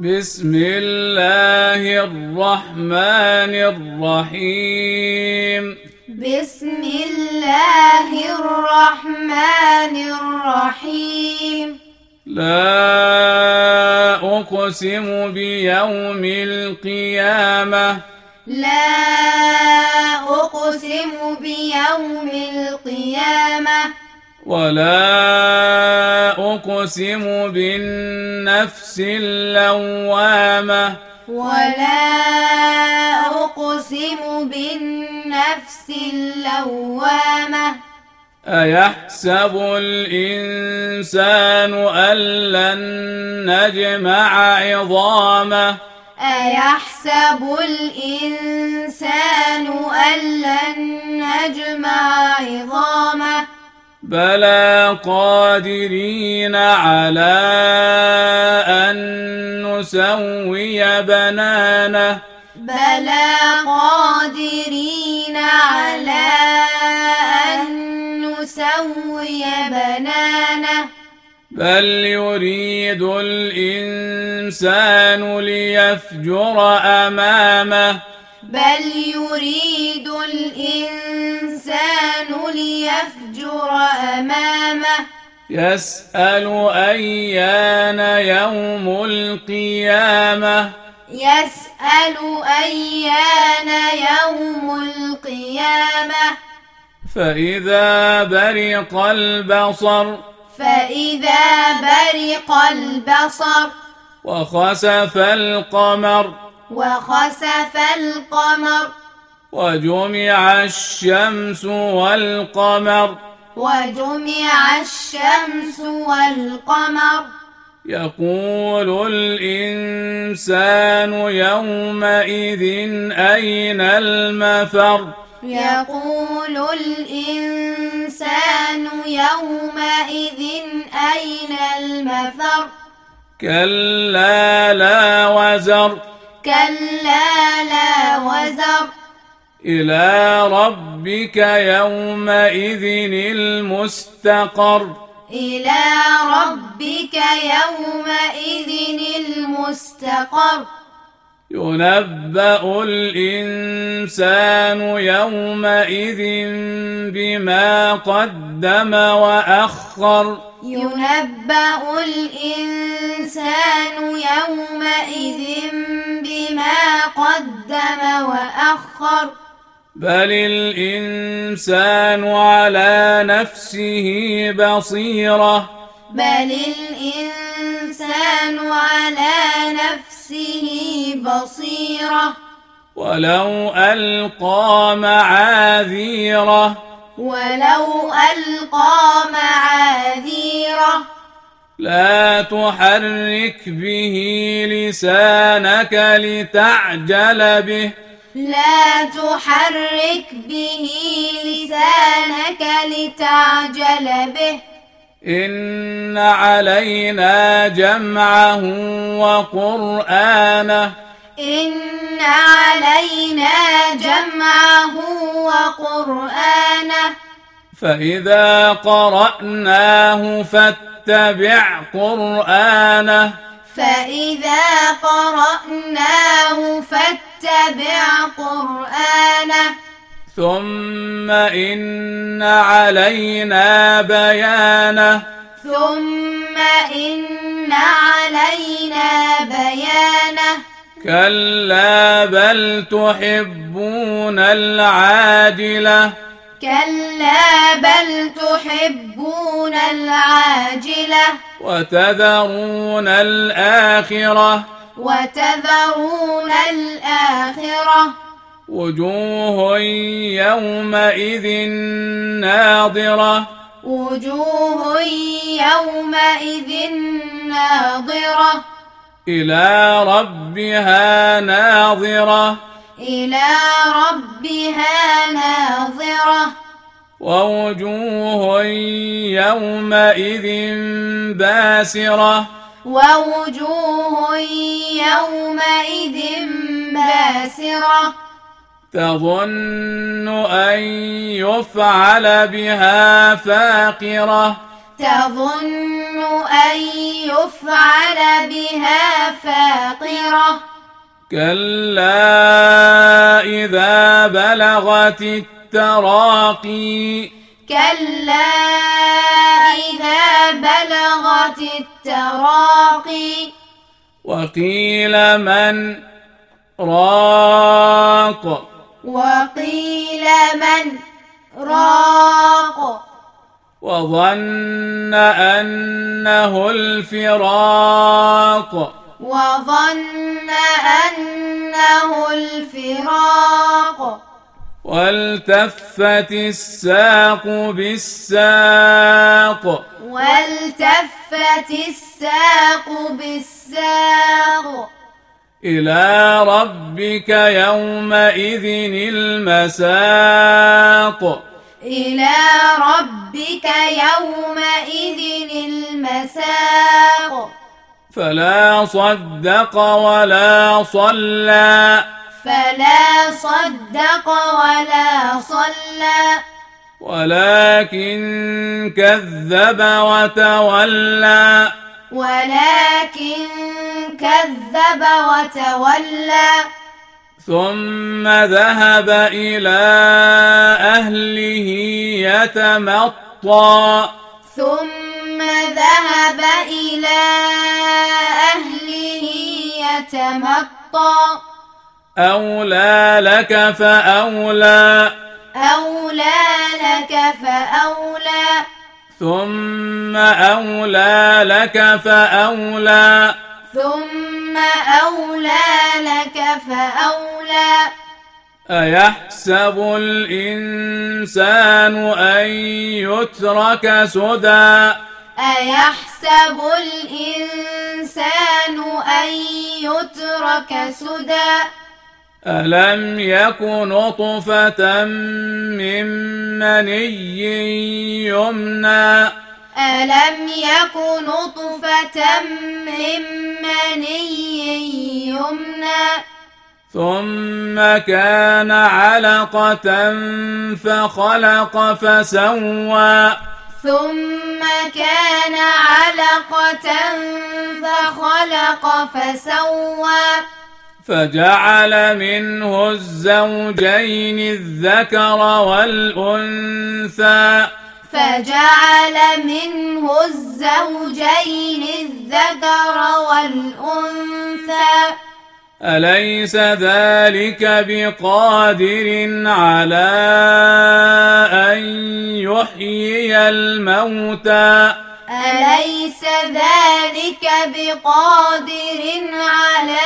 بسم الله الرحمن الرحيم. بسم الله الرحمن الرحيم. لا أقسم بيوم القيامة. لا أقسم بيوم القيامة. ولا أقسم بالنفس اللوامة. ولا أقسم بالنفس اللوامة. أيحسب الإنسان أن لن نجمع عظامه؟ أيحسب الإنسان أن لن نجمع عظامه؟ بلى قادرين على أن نسوي بنانه بلى قادرين على أن نسوي بنانه بل يريد الإنسان ليفجر أمامه بل يريد الإنسان ليفجر أمامه. يسأل أيان يوم القيامة؟ يسأل أيان يوم القيامة؟ فإذا برق البصر فإذا برق البصر وخسف القمر وخسف القمر. وجمع الشمس والقمر. وجمع الشمس والقمر. يقول الإنسان يومئذ أين المفر؟ يقول الإنسان يومئذ أين المفر؟ كلا لا وزر. كلا لا وزر. إلى ربك يومئذ المستقر. إلى ربك يومئذ المستقر. ينبأ الإنسان يومئذ بما قدم وأخر. ينبأ الإنسان يومئذ بما قدم وأخر. بل الإنسان على نفسه بصيرة. بل الإنسان على نفسه بصيرة. ولو ألقى معاذيره. ولو ألقى معاذيره. لا تحرك به لسانك لتعجل به. لا تحرك به لسانك لتعجل به. إن علينا جمعه وقرآنه. إن علينا جمعه وقرآنه. فإذا قرأناه فاتبع قرآنه. فإذا قرأناه فاتبع قرآنه. ثم إن علينا بيانه. ثم إن علينا بيانه. كلا بل تحبون العاجلة. كلا بل تحبون العاجلة وتذرون الآخرة وتذرون الآخرة وجوه يومئذ ناظرة وجوه يومئذ ناظرة إلى ربها ناظرة إلى ربها ناظرة. ووجوه يومئذ باسرة. ووجوه يومئذ باسرة. تظن أن يفعل بها فاقرة. تظن أن يفعل بها فاقرة. كلا إذا بلغت التراقي كلا إذا بلغت التراقي وقيل من راق وقيل من راق وظن أنه الفراق وظن أنه الفراق. والتفت الساق بالساق. والتفت الساق بالساق. إلى ربك يومئذ المساق. إلى ربك يومئذ المساق. فلا صدق ولا صلى. فلا صدق ولا صلى. ولكن كذب وتولى. ولكن كذب وتولى. ثم ذهب إلى أهله يتمطى. ثم ذهب إلى أهله يتمطى. أولى لك فأولى. أولى لك فأولى. ثم أولى لك فأولى. ثم أولى لك فأولى. أيحسب الإنسان أن يترك سدى؟ أيحسب الإنسان أن يترك سدى؟ ألم يك نطفة من مني يمنى؟ ألم يك نطفة من مني يمنى؟ ثم كان علقة فخلق فسوى. ثم كان علقة فخلق فسوى. فجعل منه الزوجين الذكر والأنثى. فجعل منه الزوجين الذكر والأنثى. أليس ذلك بقادر على يحيي الموتى. أليس ذلك بقادر على